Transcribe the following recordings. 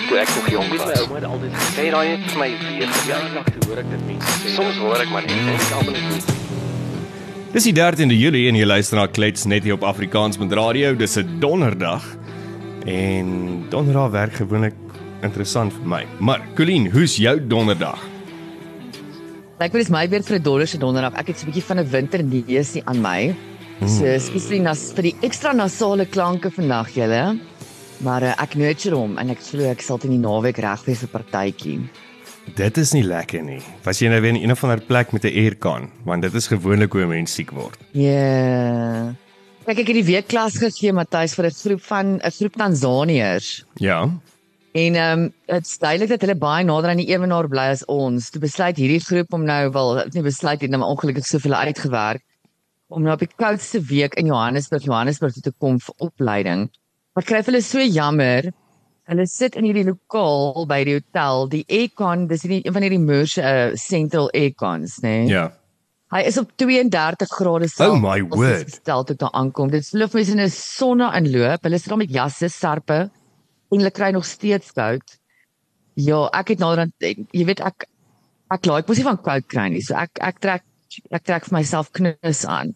ek toe ek nog jonk was. My ouma het altyd gesê daai het vir my weer verjaardag toe hoor ek dit mense. Soms hoor ek maar net en ek almal net Dis die 13de Julie en jy luister na Klets net hier op Afrikaans met radio. Dis 'n donderdag. En donderdag werk gewoonlik interessant vir my. Maar Colleen, hoe's jou donderdag? Lyk wel is my weer vir 'n donderse donderdag. Ek het so 'n bietjie van 'n winterneusie aan my. So, skus vir die nas vir die ekstra nasale klanke vandag julle. Maar uh, ek nurture hom en ek glo ek sal teen die naweek reg wees vir partytjie. Dit is nie lekker nie. Was jy nou weer in een of ander plek met 'n aircon? Want dit is gewoonlik hoe 'n mens siek word. Ja. Yeah. Kyk ek het die week klas gegee Matthys vir 'n groep van 'n groep Tansaniërs. Ja. En ehm um, dit is duidelik dat hulle baie nader aan die ewenaar bly as ons. Toe besluit hierdie groep om nou wel nie besluit het nou maar ongelukkig soveel uitgewerk om nou op die koudste week in Johannesburg Johannesburg toe te kom vir opleiding. Maar kry hulle so jammer. Hulle sit in hierdie lokaal by die hotel, die aircon, dis nie een van hierdie Moors uh, Central aircons, nê? Nee? Ja. Hy is op 32 grade Oh my word. Stel toe daar aankom. Dit sloof mense in 'n sonne inloop. Hulle sit daar met jasse, serpe en hulle kry nog steeds koud. Ja, ek het nou dan jy weet ek ek like mos nie van koud kry nie. So ek ek trek ek trek vir myself knus aan.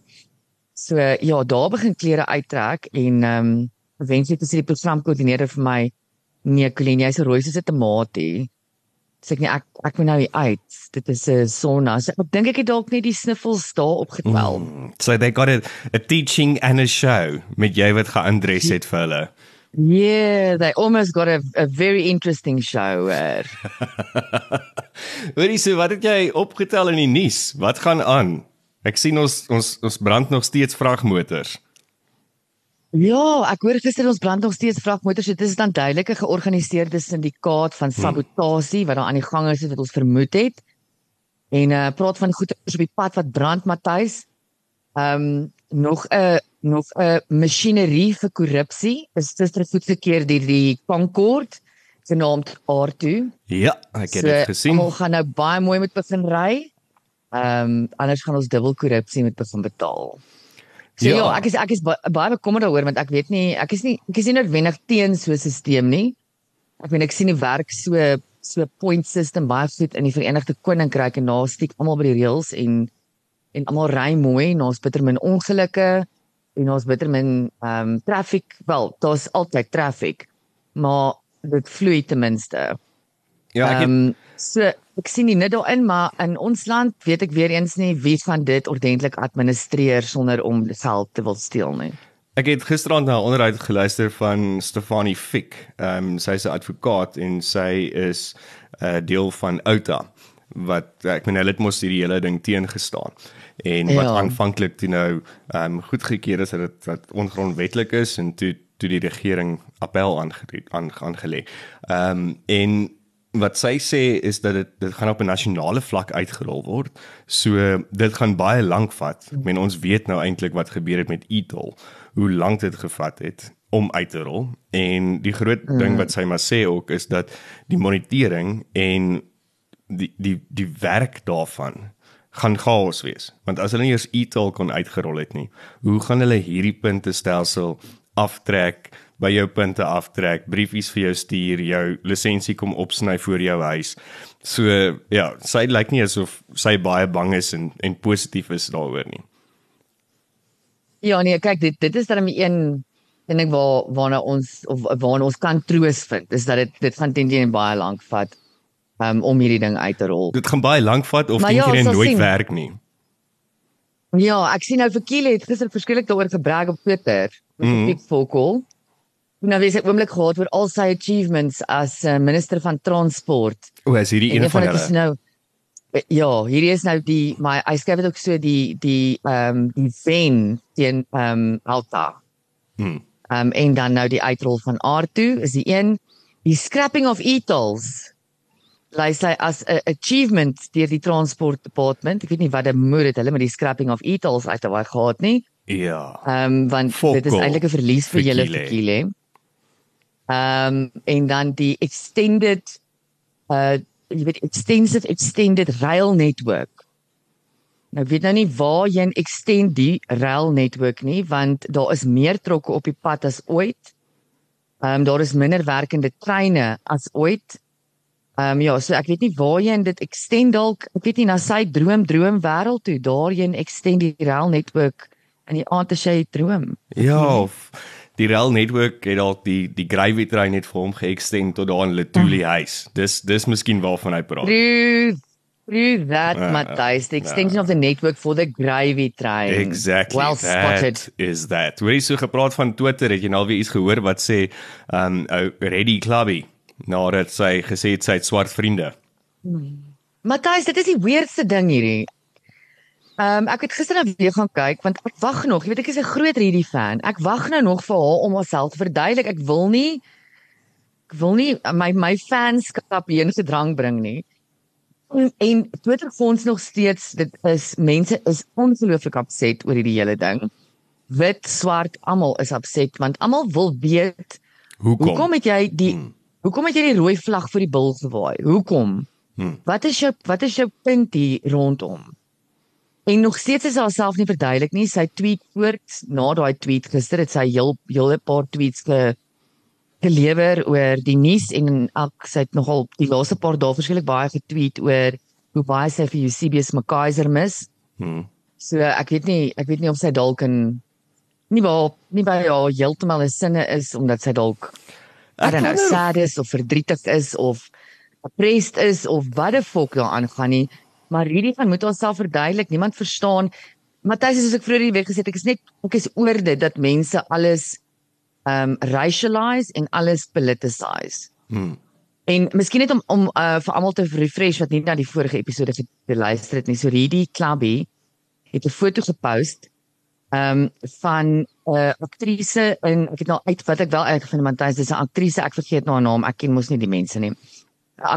So ja, daar begin klere uittrek en ehm um, eventually het die programkoördineerder vir my nee, Colleen, jy's 'n rooi soos 'n tamatie. Sê ek nee, ek ek moet nou hier uit. Dit is 'n sauna. So, ek dink ek het dalk net die sniffels daar opgetel. Mm. So they got a, a teaching and a show met jy wat geaandres het vir hulle. Yeah, they almost got a a very interesting show. Hoorie, so wat het jy opgetel in die nuus? Wat gaan aan? Ek sien ons ons ons brand nog steeds vragmotors. Ja, ek hoor gister ons brand nog steeds vragmotors. Dit is dan duidelik 'n georganiseerde syndikaat van sabotasie wat daar aan die gang is wat ons vermoed het. En uh praat van goeders op die pad wat brand Matthys. Ehm um, nog 'n nog 'n masjinerie vir korrupsie is gister goedgekeur deur die Concord genaamd R2. Ja, ek het dit gesien. Ons gaan nou baie mooi met begin ry. Ehm um, anders gaan ons dubbel korrupsie met begin betaal. So ja, Ja. ja ek is ek is ba baie bekommerd daaroor want ek weet nie ek is nie ek is nie noodwendig teen so 'n stelsel nie. Ek meen ek sien die werk so so point system baie goed in die Verenigde Koninkryk en daar stiek almal by die reëls en en almal ry mooi en ons bitter min ongelukke en ons bitter min ehm um, traffic wel daar's altyd traffic maar dit vloei ten minste. Ja, ek het, Ehm so ek sien nie net daarin maar in ons land weet ek weer eens nie wie van dit ordentlik administreer sonder om geld te wil steel nie. ek het gisterand na 'n onderhoud geluister van Stefanie Fick. Ehm um, sy's 'n advokaat en sy is 'n uh, deel van Outa wat ek meen hulle het mos hierdie hele ding teengestaan en wat Ja. aanvanklik toe nou ehm um, goedgekeur is dat dit wat ongrondwetlik is en toe toe die regering appel aange aan aangelê. Ehm um, en wat sy sê is dat dit dit gaan op 'n nasionale vlak uitgerol word. So dit gaan baie lank vat. Ek meen ons weet nou eintlik wat gebeur het met e-toll, hoe lank dit gevat het om uit te rol. En die groot mm. ding wat sy maar sê ook is dat die monitering en die die die werk daarvan gaan chaos wees. Want as hulle nie eers e-toll kon uitgerol het nie, hoe gaan hulle hierdie punte stelsel aftrek, by jou punte aftrek, briefies vir jou stuur, jou lisensie kom opsny voor jou huis. So ja, sy lyk nie asof sy baie bang is en en positief is daaroor nie. Ja nee, kyk dit dit is dan die een en ek waar waarna ons of waarna ons kan troos vind is dat dit dit gaan teen teen baie lank vat um, om hierdie ding uit te rol. Dit gaan baie lank vat of Maar dink ja, jy dit nooit sien. werk nie. Ja, ek sien nou vir Kiele het gister verskriklik daaroor gebrag op Twitter met Mhm. big vocal. Nou wie se oomblik gehad oor al sy achievements as uh, minister van transport. O, is hierdie En een van dit hulle. nou eh, ja, hierdie is nou die my hy skryf dit ook so die die ehm um, die ven teen ehm um, Alta. Hmm. Ehm um, en dan nou die uitrol van R2 is die een die scrapping of e-tolls. Lys hy as 'n achievement deur die transport department. Ek weet nie wat 'n moed het hulle met die scrapping of e-tolls uit daai gehad nie. Ja. Ehm um, want dit is eintlik 'n verlies vir julle Kile. vir Kile. Ehm um, en dan die extended uh jy weet extensive extended rail network. Nou weet nou nie waar jy 'n extend die rail network nie want daar is meer trokke op die pad as ooit. Ehm um, daar is minder werkende treine as ooit. Ehm um, ja, so ek weet nie waarheen dit extend dalk, ek weet nie na sy droom droom wêreld toe, daarheen extend die rail netwerk in die aand as jy droom. Ja, of die rail netwerk het dalk die die gravy trein net vir hom geextend tot daar in Letuli huis. Dis dis miskien waarvan hy praat. True. True that, Ja, Matthys. The ja. extension of the network for the gravy train. Exactly. Well spotted. Is that. Hoe is so gepraat van Twitter? Het jy nou weer iets gehoor wat sê um ou Reddy Clubby nadat sy gesê het sy het swart vriende. Matthys, dit is die weirdste ding hierdie. Ehm um, ek het gister nou weer gaan kyk want ek wag nog, jy weet ek is 'n groot Reddy fan. Ek wag nou nog vir haar om haarself te verduidelik. Ek wil nie ek wil nie my my fanskap heen gedrang bring nie. En, en Twitter fonds nog steeds dit is mense is ongelooflik opset oor hierdie hele ding. Wit, swart, almal is opset want almal wil weet Hoekom? Hoekom het jy die hmm. hoekom het jy die rooi vlag vir die bil gewaai? Hoekom? Hmm. Wat is jou wat is jou punt hier rondom? En nog steeds is haarself nie verduidelik nie. Sy tweet voort na daai tweet gister het sy heel hele paar tweets ge gelewer oor die nuus en ek sy het nogal die laaste paar dae verskillik baie getweet oor hoe baie sy vir Eusebius McKaiser mis. Hmm. So ek weet nie ek weet nie of sy dalk in nie waar nie by haar heeltemal 'n sinne is omdat sy dalk I don't know sad is of verdrietig is of depressed is of wat die fok daar aangaan nie. Maar hierdie van moet onsself verduidelik. Niemand verstaan. Matthys soos ek vroeër die week gesê het, ek is net ek is oor dit dat mense alles um racialize en alles politicize. Hmm. En miskien net om om uh, vir almal te refresh wat nie na die vorige episode geluister het nie. So Reddy Clubby het 'n foto gepost um van 'n uh, aktrise en ek het nou uit wat ek wel uitgevind Matthys dis 'n aktrise ek vergeet nou haar naam ek ken mos nie die mense nie 'n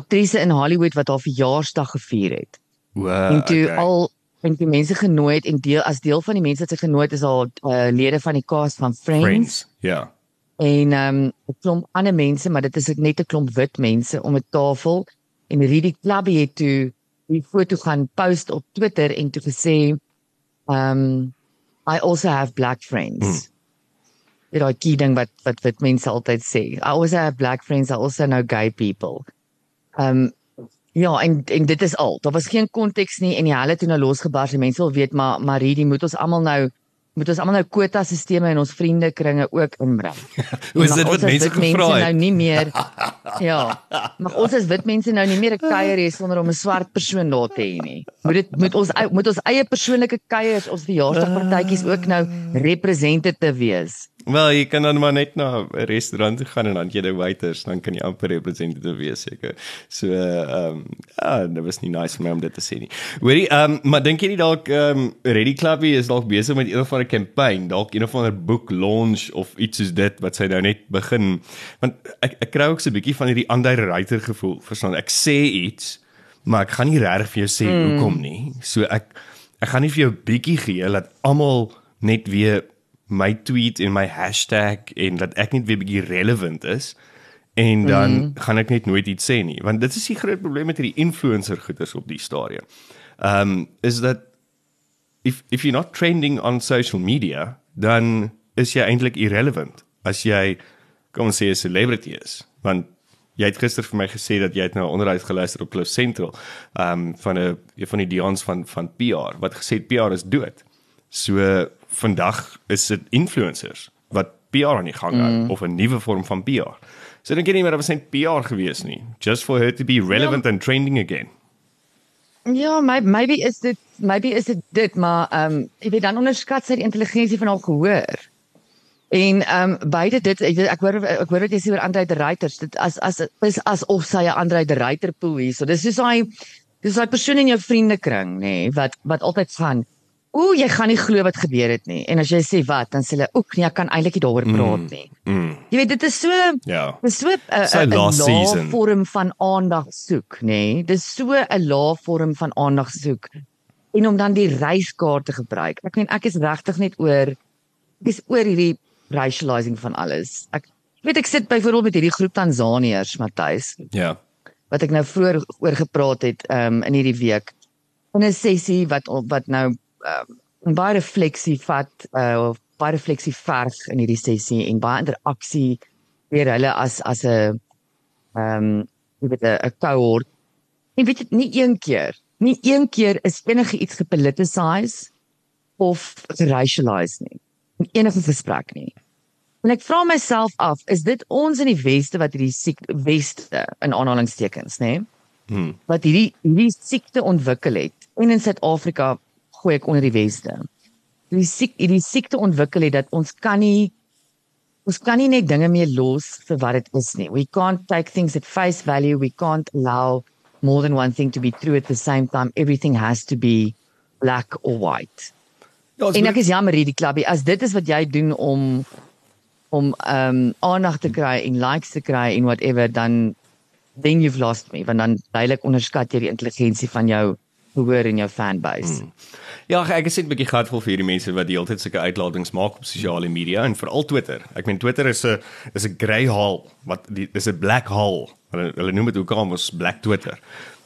aktrise in Hollywood wat haar verjaarsdag gevier het Wow. en toe okay. al en die mense genooi het en deel as deel van die mense wat sy genooi het is al uh, lede van die cast van Friends, Friends. Ja. en um 'n klomp ander mense maar dit is net 'n klomp wit mense om 'n tafel en Reddy Clubby het toe die foto gaan post op Twitter en toe gesê um I also have black friends. Hmm. Dit daai key ding wat wat wit mense altyd sê. I also have black friends, I also know gay people. Um ja, en en dit is al. Daar was geen konteks nie en die helle toe nou losgebars. Die mense wil weet maar maar hierdie moet ons almal nou moet ons almal nou kwota sisteme in ons vriendekringe ook inbring. Hoe is dit wat mense gevra nou het? nie meer Ja. Mag ons as wit mense nou nie meer 'n kuier hê sonder om 'n swart persoon daar te hê nie. Moet dit moet ons moet ons eie persoonlike kuiers, ons verjaarsdagpartytjies ook nou representative wees. Wel, jy kan dan maar net na 'n restaurant toe gaan en dan jy die waiters, dan kan jy amper representative wees seker. So ehm um, ja, dit was nie nice vir my om dit te sê nie. Hoorie, ehm um, maar dink jy nie dalk ehm um, Ready Clubby is dalk besig met een of ander campaign, dalk een of ander boek launch of iets soos dit wat sy nou net begin. Want ek ek kry ook so 'n bietjie van hierdie underwriter gevoel, verstaan? Ek sê iets, maar ek gaan nie regtig vir jou sê mm. hoekom nie. So ek ek gaan nie vir jou 'n bietjie gee dat almal net weer my tweet en my hashtag en dat ek net weer bietjie relevant is en dan mm. gaan ek net nooit iets sê nie want dit is die groot probleem met hierdie influencer goeders op die stadium. Um is that if if you're not trending on social media dan is jy eintlik irrelevant as jy kom ons sê 'n celebrity is want jy het gister vir my gesê dat jy het nou 'n onderhoud geluister op Cliff Central um van 'n van die Dions van van PR wat gesê het PR is dood. So vandag is dit influencers wat PR aan die gang hou mm. of 'n nuwe vorm van PR. So dink jy nie meer dat was net PR gewees nie, just for her to be relevant ja. and trending again. Ja, my, maybe is dit maybe is dit dit, maar ehm um, jy weet dan onderskat sy die intelligensie van haar gehoor. En ehm um, beide dit ek, hoor ek hoor wat jy sê oor Andre de Ruyter. Dit as as is asof sy 'n Andre de Ruyter pool hier. So dis soos daai dis daai persoon in jou vriendekring, nê, nee, wat wat altyd gaan Ooh, jy gaan nie glo wat gebeur het nie. En as jy sê wat, dan sê hulle, "Oek, nee, ek kan eintlik nie daaroor praat nie." Mm. Jy weet, dit is so Ja. Dis so 'n Sy 'n lae vorm van aandag soek, nê? Nee? Dis so 'n lae vorm van aandag soek. En om dan die reiskaart te gebruik. Ek meen ek is regtig net oor ek is oor hierdie racializing van alles. Ek weet ek sit byvoorbeeld met hierdie groep Tansaniërs, Matthys, Ja. wat ek nou vroeër oor gepraat het um, in hierdie week. In 'n sessie wat wat nou um, baie refleksie vat uh, of baie refleksie verg in hierdie sessie en baie interaksie weer hulle as as 'n ehm um, jy weet 'n 'n cohort. En weet jy nie een keer, nie een keer is enige iets gepoliticize of racialized nie. In enige gesprek nie. En ek vra myself af, is dit ons in die weste wat hierdie siekte weste in aanhalingstekens, nê? Hmm. Wat hierdie hierdie siekte ontwikkel het. En in Suid-Afrika gooi ek onder die weste. Hierdie siek hierdie siekte ontwikkel het dat ons kan nie ons kan nie net dinge meer los vir wat dit is nie. We can't take things at face value. We can't allow more than one thing to be true at the same time. Everything has to be black or white. Ja, en ek is jammer hierdie klubby as dit is wat jy doen om om ehm um, aandag te kry en likes te kry en whatever dan then you've lost me want dan duidelik onderskat jy die intelligensie van jou gehoor en jou fanbase. Hmm. Ja, ek is net 'n bietjie gaatevol vir hierdie mense wat die hele tyd sulke uitlatings maak op sosiale media en veral Twitter. Ek meen Twitter is 'n is 'n grey hole wat die is 'n black hole. Hulle hulle noem dit ook al ons black Twitter.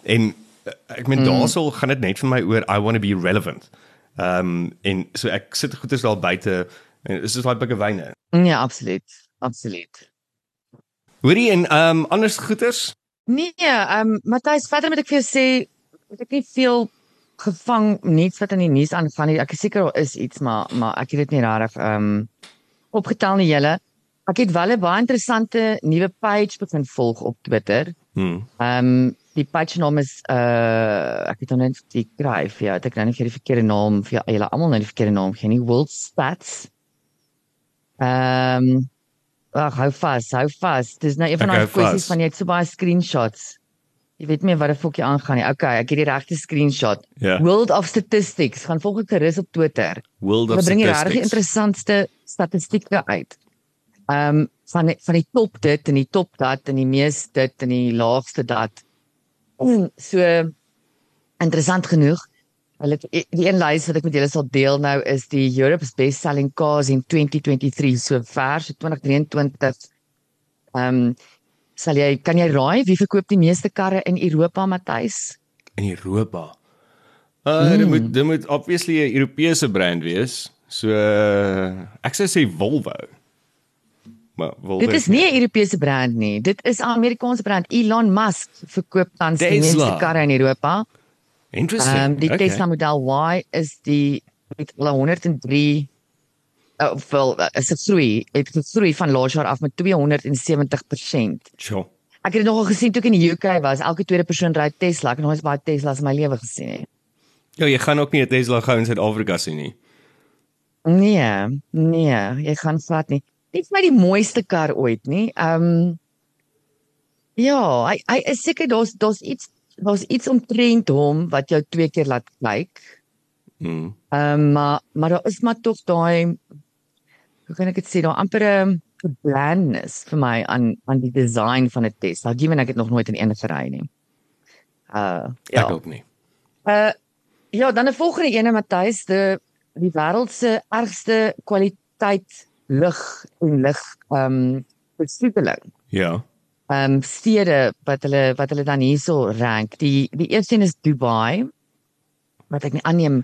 En eh, ek meen mm. daarsal gaan dit net vir my oor I want to be relevant. Ehm um, en so ek sit goed is daar buite en is dit daai bikke wyne. Ja, absoluut. Absoluut. Hoorie en ehm um, anders goeters? Nee, ehm um, Matthys, verder moet ek vir jou sê ek het nie veel gevang niets wat in die nuus aangaan nie. Ek is seker daar is iets, maar maar ek het dit nie regtig ehm um, opgetel nie julle. Ek het wel 'n baie interessante nuwe page begin volg op Twitter. Hmm. Ehm um, die page naam is uh ek het nou net die skryf ja, ek het nou net vir die verkeerde naam vir julle almal nou die verkeerde naam gee nie. World Stats. Ehm um, ag hou vas, hou vas. Dis nou een van daai kwessies van jy het so baie screenshots. Jy weet nie wat die fokkie aangaan nie. Okay, ek het die regte screenshot. Yeah. Ja. World of Statistics gaan volg gerus op Twitter. World of Statistics. Bring die regte interessantste statistieke uit. Ehm um, van die, van die top dit en die top dat en die mees dit en die laagste dat. So interessant genoeg. Hulle die een lys wat ek met julle sal deel nou is die Europe's best selling cars in 2023 so ver so 2023. Ehm um, sal jy kan jy raai wie verkoop die meeste karre in Europa Matthys? In Europa. Uh mm. dit moet dit moet obviously 'n Europese brand wees. So uh, ek sou sê Volvo. Maar Volvo Dit is nie 'n Europese brand nie. Dit is 'n Amerikaanse brand. Elon Musk verkoop tans die meeste karre in Europa. Interesting. Um, die okay. Tesla Model Y is die met 103 uh, wel is dit groei, het gegroei van laas jaar af met 270%. Sure. Ek het dit nogal gesien toe ek in die UK was, elke tweede persoon ry Tesla. Ek het nog eens baie Teslas in my lewe gesien nie. Ja, jy gaan ook nie 'n Tesla gou in Suid-Afrika sien nie. Nee, nee, jy gaan vat nie. Dit is my die mooiste kar ooit nie. Ehm um, Ja, hy hy is seker daar's daar's iets daar's iets omtrent hom wat jou twee keer laat kyk. Mm. Ehm um, maar maar daar is maar tog daai hoe kan ek dit sê, daar amper 'n blandness vir my aan aan die design van 'n Tesla. Given ek het nog nooit in een gery nie. Uh ja. Ek ook nie. Uh ja, dan 'n volgende ene Matthys, die die wêreld se ergste kwaliteit lug en lig ehm um, besoedeling. Ja ehm um, stede wat hulle wat hulle dan hierso rank. Die die eerste een is Dubai. Wat ek aanneem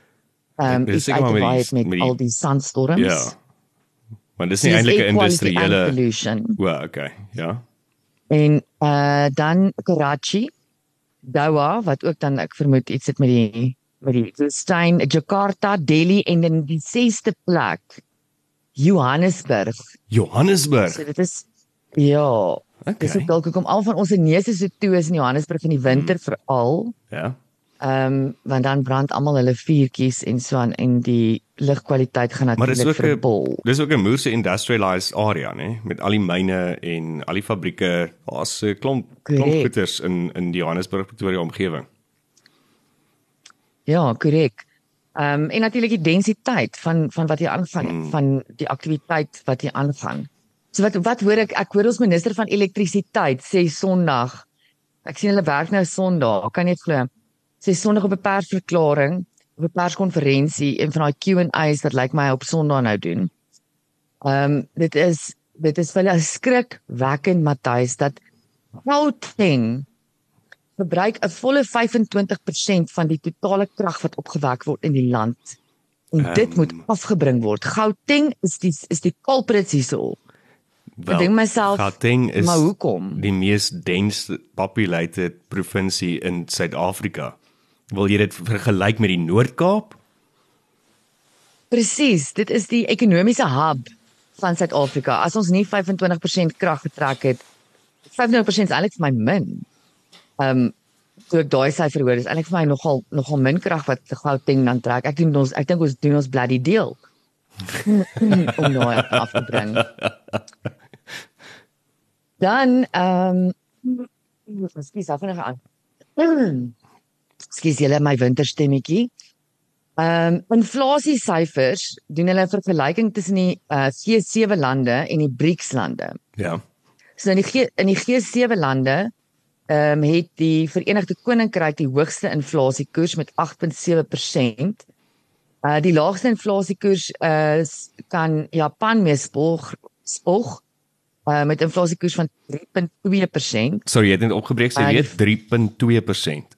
ehm um, is uit Dubai met, met die, al die sandstorms. Ja. Want dis nie eintlik 'n industriële Well, okay. Ja. En uh, dan Karachi, Doha wat ook dan ek vermoed iets het met die met die Stein, Jakarta, Delhi en dan die sesde plek Johannesburg. Johannesburg. So dit is ja, Okay. Dis ook dalk hoekom al van ons neuse so toe is in Johannesburg in die winter hmm. veral. Ja. Ehm um, want dan brand almal hulle vuurtjies en so aan en die lugkwaliteit gaan natuurlik verbol. Dis ook 'n moeë industrialized area, né, met al die myne en al die fabrieke. Daar's 'n klomp klomp goeders in in die Johannesburg Pretoria omgewing. Ja, korrek. Ehm um, en natuurlik die densiteit van van wat hier aangaan, hmm. van die aktiwiteit wat hier aangaan. So wat wat hoor ek ek hoor ons minister van elektrisiteit sê Sondag. Ek sien hulle werk nou Sondag. Kan jy dit glo? Sê Sondag op 'n persverklaring, op 'n perskonferensie en van daai Q&A's wat lyk like my op Sondag nou doen. Ehm um, dit is dit is wel 'n skrikwekkend Matthys dat Gauteng verbruik 'n volle 25% van die totale krag wat opgewek word in die land. En dit um, moet afgebring word. Gauteng is die is die culprit hierso. Ek dink myself, Gauteng is maar hoekom? die mees densely populated provinsie in Suid-Afrika. Wil jy dit vergelyk met die Noord-Kaap? Presies, dit is die ekonomiese hub van Suid-Afrika. As ons nie 25% krag getrek het, 25% is eintlik vir my min. Ehm um, toe ek daai syfer hoor, is eintlik vir my nogal nogal min krag wat Gauteng dan trek. Ek doen ons ek dink ons doen ons bloody deal. om nou af te bring. Dan ehm um, skus af en aan. Skus julle my winterstemmetjie. Ehm um, inflasie syfers doen hulle 'n vergelyking tussen die uh, G7 lande en die BRICS lande. Ja. So in die G, in die G7 lande ehm um, het die Verenigde Koninkryk die hoogste inflasiekoers met 8.7%. Uh die laagste inflasiekoers is uh, kan Japan mee spog spog uh met inflasiekoers van 3.2%. Sorry, jy het net opgebreek, sê jy weet 3.2%.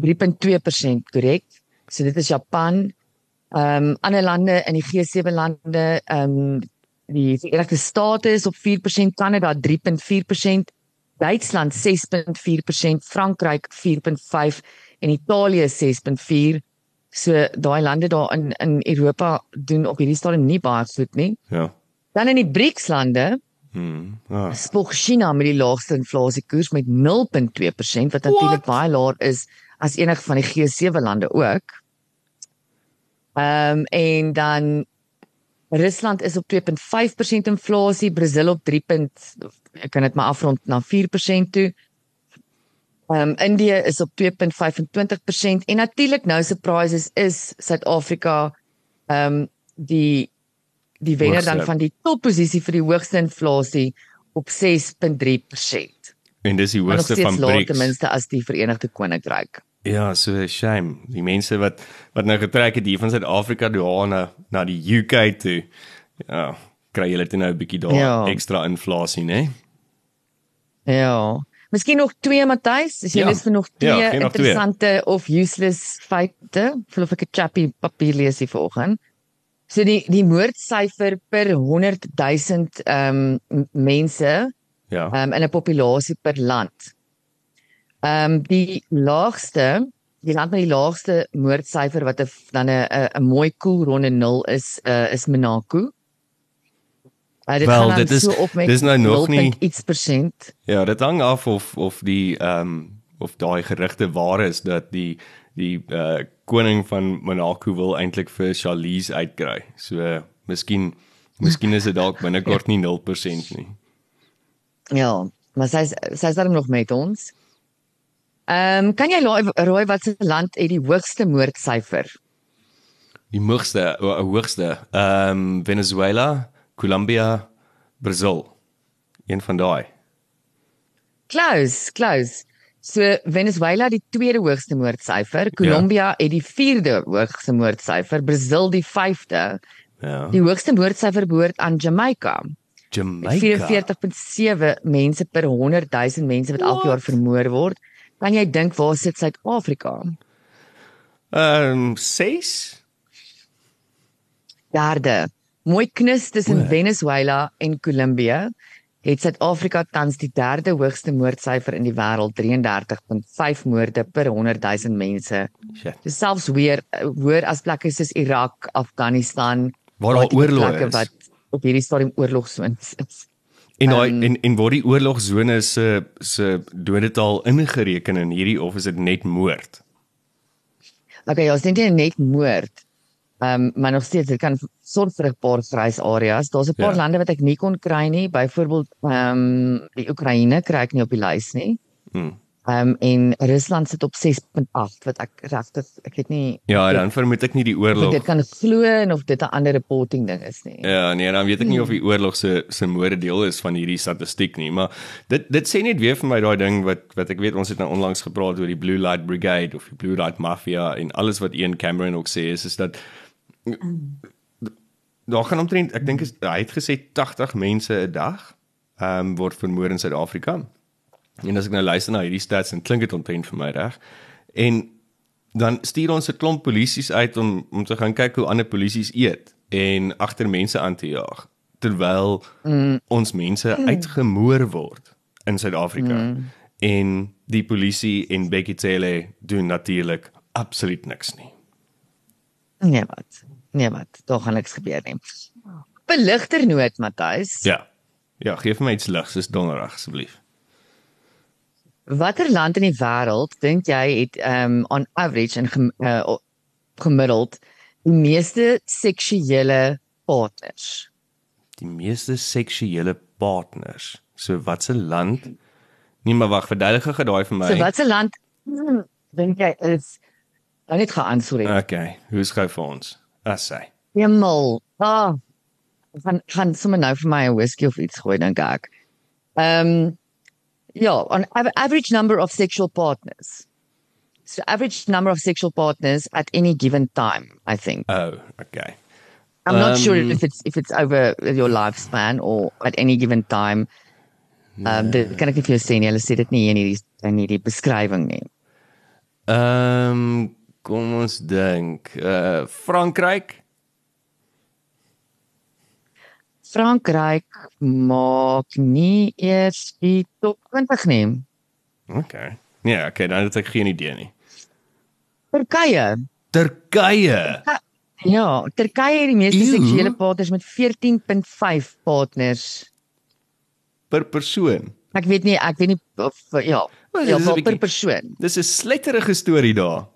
3.2% korrek. So dit is Japan. Ehm um, ander lande in die G7 lande, ehm um, die Verenigde State is op 4%, Kanada 3.4%, Duitsland 6.4%, Frankryk 4.5 en Italië 6.4. So daai lande daar in in Europa doen op hierdie stadium nie baie goed nie. Ja. Dan in die BRICS lande Hmm. Ah. spog China met die laagste inflasiekoers met 0.2% wat natuurlik baie laer is as enige van die G7 lande ook. Ehm um, en dan Rusland is op 2.5% inflasie, Brasil op 3. ek kan dit maar afrond na 4% toe. Ehm um, Indië is op 2.25% en natuurlik nou surprises is Suid-Afrika ehm um, die die wenner dan van die topposisie vir die hoogste inflasie op 6.3%. En dis die hoogste van BRICS. ten minste as die Verenigde Koninkryk. Ja, so shame. Die mense wat wat nou getrek het hier van Suid-Afrika daar na na die UK toe. Ja, kry hulle dit nou 'n bietjie daar Ja. ekstra inflasie, né? Ja. Miskien nog twee Matthys, as jy Ja. lus vir nog twee Ja, nog twee. interessante of useless feite. Voel of ek 'n chappy papier lees hier vanoggend. So die die moordsyfer per 100 000 ehm um, mense Ja. um, in 'n populasie per land. Ehm um, die laagste, die land met die laagste moordsyfer wat 'n dan 'n 'n mooi koel ronde 0 is, uh, is Monaco. Uh, dit Wel, dit is- so op met dis nou nog 0. nie- iets persent. Ja, dit hang af of of die ehm um, of daai gerugte waar is dat die die uh koning van Monaco wil eintlik vir Charlize uitkry. So uh, miskien miskien is dit dalk binnekort nie 0% nie. Ja, maar sy sy is dan nog met ons. Ehm um, kan jy raai wat se land het die hoogste moordsyfer? Die hoogste o, hoogste ehm um, Venezuela, Colombia, Brazil. Een van daai. Close, close. So Venezuela die tweede hoogste moordsyfer, Colombia ja. het die vierde hoogste moordsyfer, Brazil die vyfde. Ja. Die hoogste moordsyfer behoort aan Jamaica. Jamaica. 44.7 mense per 100 000 mense wat elke jaar vermoor word. Kan jy dink waar sit Suid-Afrika? Ehm um, 6? Derde. Mooi knus tussen O. Venezuela en Colombia. Het Suid-Afrika tans die derde hoogste moordsyfer in die wêreld, 33.5 moorde per 100 000 mense. Shit. Dis selfs weer eh, hoër as plekke soos Irak, Afghanistan Waar daar oorlog is. wat op hierdie stadium oorlogsones is. En daai Ehm, en en word die oorlogsone se se dodetal ingereken in hierdie of is dit net moord? Okay, ja, dink nie net moord. Ehm um, maar nog steeds dit kan sorg vir 'n paar grys areas. Daar's 'n paar Ja. ja. lande wat ek nie kon kry nie, byvoorbeeld ehm um, die Oekraïne kry ek nie op die lys nie. Hmm. Ehm um, en Rusland sit op 6.8 wat ek regtig ek weet nie Ja, dan vermoed ek nie die oorlog. dit kan glo en of dit 'n ander reporting ding is nie. Ja, nee, dan weet ek nie of die oorlog se se moorde deel is van hierdie statistiek nie, maar dit dit sê net weer vir my daai ding wat wat ek weet ons het nou onlangs gepraat oor die Blue Light Brigade of die Blue Light Mafia en alles wat Ian Cameron ook sê is is dat daar gaan omtrent ek dink hy het gesê 80 mense 'n dag ehm um, word vermoor in Suid-Afrika. En as ek nou luister na hierdie stats en klink dit omtrent vir my reg. En dan stuur ons 'n klomp polisies uit om om te gaan kyk hoe ander polisies eet en agter mense aan te jaag. terwyl mm. ons mense uitgemoor word in Suid-Afrika. Mm. En die polisie en Becky Cele doen natuurlik absoluut niks nie. Nee wat. Nee wat. Daar gaan niks gebeur nie. Beligter noot Matthys. Ja. Ja, gee vir my iets ligs, is donderdag asseblief. Watter land in die wêreld dink jy het um on average en gem, uh, gemiddeld die meeste seksuele partners? Die meeste seksuele partners. So watse land? Nee, maar wag, verduidelik gou daai vir my. So watse land dink jy is dan net geantwoord? Okay, hoe skryf vir ons? As sy. Hemel. Ah. Van van sommer nou vir my 'n whisky of iets gooi dink ek. Ehm um, ja, on average number of sexual partners. So average number of sexual partners at any given time, I think. Oh, okay. I'm um, not sure um, if it's if it's over your lifespan or at any given time. Um, dit kan ek nie vir jou sê nie. Hulle sê dit nie in hierdie in hierdie beskrywing nie. Ehm um, kom ons dink, uh Frankryk Frankryk maak nie eers die top 20 nie. OK. Nee, ja, okay, dan het ek geen idee nie. Turkye. Turkye. Ja, Turkye het die meeste seksuele partners met 14.5 partners per persoon. Ek weet nie, ek weet nie of ja, ja, per persoon. Dis 'n sletterige storie daar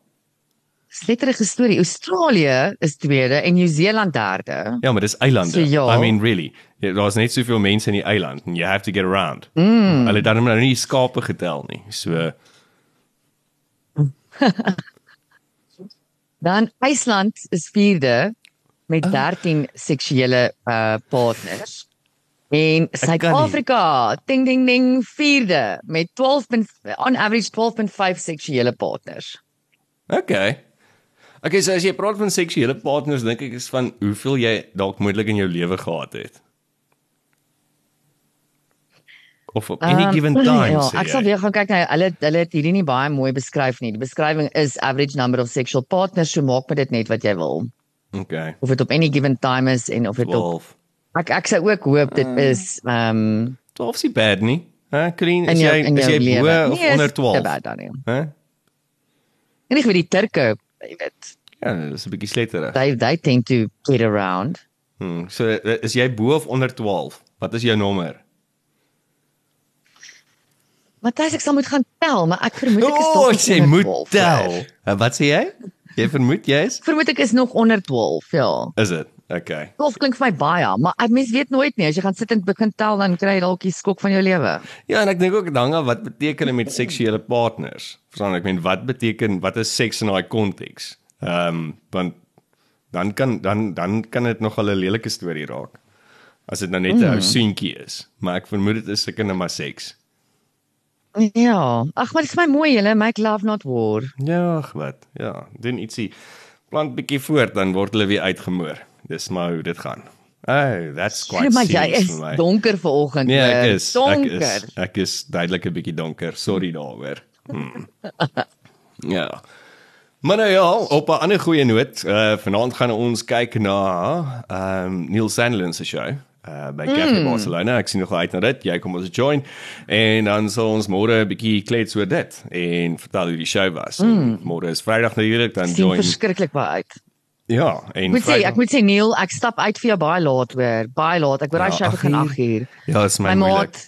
sletterige storie. Australië is tweede en Nieu-Seeland derde. Ja, maar dis eilande. So, ja. I mean really. Ja, Daar's net soveel mense in die eiland and you have to get around. Mm. Hulle het dan nou nie skape getel nie. So Dan IJsland is vierde met 13 oh. seksuele uh partners. En Suid-Afrika, ding ding ding, vierde met 12 on average 12.5 seksuele partners. Okay. Okay, so as jy praat van seksuele partners, dink ek is van hoeveel jy dalk moontlik in jou lewe gehad het. Of op any um, given time. Ja, ek sal weer gaan kyk na hulle hulle het hierdie nie baie mooi beskryf nie. Die beskrywing is average number of sexual partners, so maak met dit net wat jy wil. Okay. Of dit op any given time is en of dit op Ek ek sou ook hoop dit uh, is ehm um, 12 is bad nie. Hè, clean is jy is jy bo of nee, onder 12? Dis bad dan nie. Hè? En ek weet die Turke jy weet. Ja, dis 'n bietjie sletterig. They they tend to get around. Hmm, so is jy bo of onder 12? Wat is jou nommer? Matthys, ek sal moet gaan tel, maar ek vermoed ek is tog. Oh, jy moet tel. Uh, wat sê jy? Jy vermoed jy is? Vermoed ek is nog onder 12, ja. Is dit? Okay. Of klink vir my baie, maar ek mens weet nooit nie as jy gaan sit en begin tel dan kry jy dalk die skok van jou lewe. Ja, en ek dink ook dan wat beteken dit met seksuele partners? Verstaan ek, ek meen wat beteken wat is seks in daai konteks? Ehm um, want dan kan dan dan kan dit nog 'n lelike storie raak. As dit nou net 'n mm. ou seentjie is, maar ek vermoed dit is seker net maar seks. Ja, ag maar dit is my mooi julle, make love not war. Ja, ag wat. Ja, doen ietsie. Plant bietjie voort dan word hulle weer uitgemoor. Dis maar hoe dit gaan. Oh, that's quite serious. Maar jy is my. donker vanoggend. Nee, ek is donker. ek is ek is duidelik 'n bietjie donker. Sorry daaroor. Hmm. ja. Maar nou ja, op 'n ander goeie noot, uh vanaand gaan ons kyk na ehm um, Neil Sandlin se show uh by Cafe mm. Barcelona. Ek sien nog uit na dit. Jy kom ons join en dan sal ons môre 'n bietjie klets oor dit en vertel hoe die show was. Mm. Môre is Vrydag natuurlik dan sien join. Verskriklik baie uit. Ja, en moet sê, ek moet sê Neil, ek stap uit vir jou baie laat hoor. Baie laat. Ek wou daai ja, show begin 8 uur. Ja, is my, my moeilik.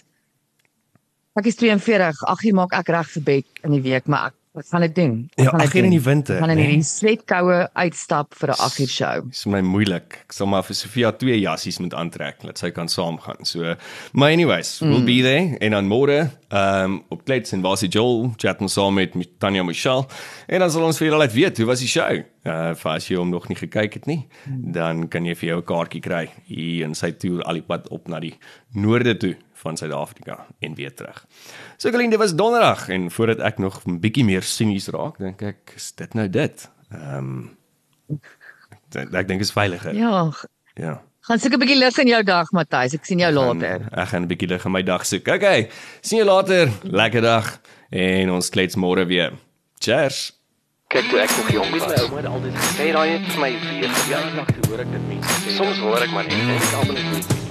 Ek is 42. 8 uur maak ek reg vir bed in die week, maar ek Wat gaan dit doen? Wat ja, gaan dit doen? in die winter. Gaan in hierdie nee. sletkoue uitstap vir 'n 8 uur show. Dis my moeilik. Ek sal maar vir Sofia twee jassies moet aantrek dat sy kan saamgaan. So, my anyways, mm. we'll be there en dan môre, ehm um, op Klets en Wasie Joel, chat ons saam met, met Tanya Michelle en dan sal ons vir julle laat weet hoe was die show. Uh vir as jy hom nog nie gekyk het nie, mm. dan kan jy vir jou 'n kaartjie kry hier in sy toer al die pad op na die noorde toe van Suid-Afrika en weer terug. So Colleen, dit was donderdag en voordat ek nog 'n bietjie meer sinies raak, dink ek is dit nou dit. Ehm um, ek, ek dink is veiliger. Ja. Ja. Gaan soek 'n bietjie lig in jou dag, Matthys. Ek sien jou ek gaan, later. Ek gaan 'n bietjie lig in my dag soek. Okay. Sien jou later. Lekker dag en ons klets môre weer. Cheers. Kyk toe ek nog jong was, my ouma het altyd gesê daai het vir my vir verjaardag hoor ek dit mense. Soms hoor ek maar net en ek almal net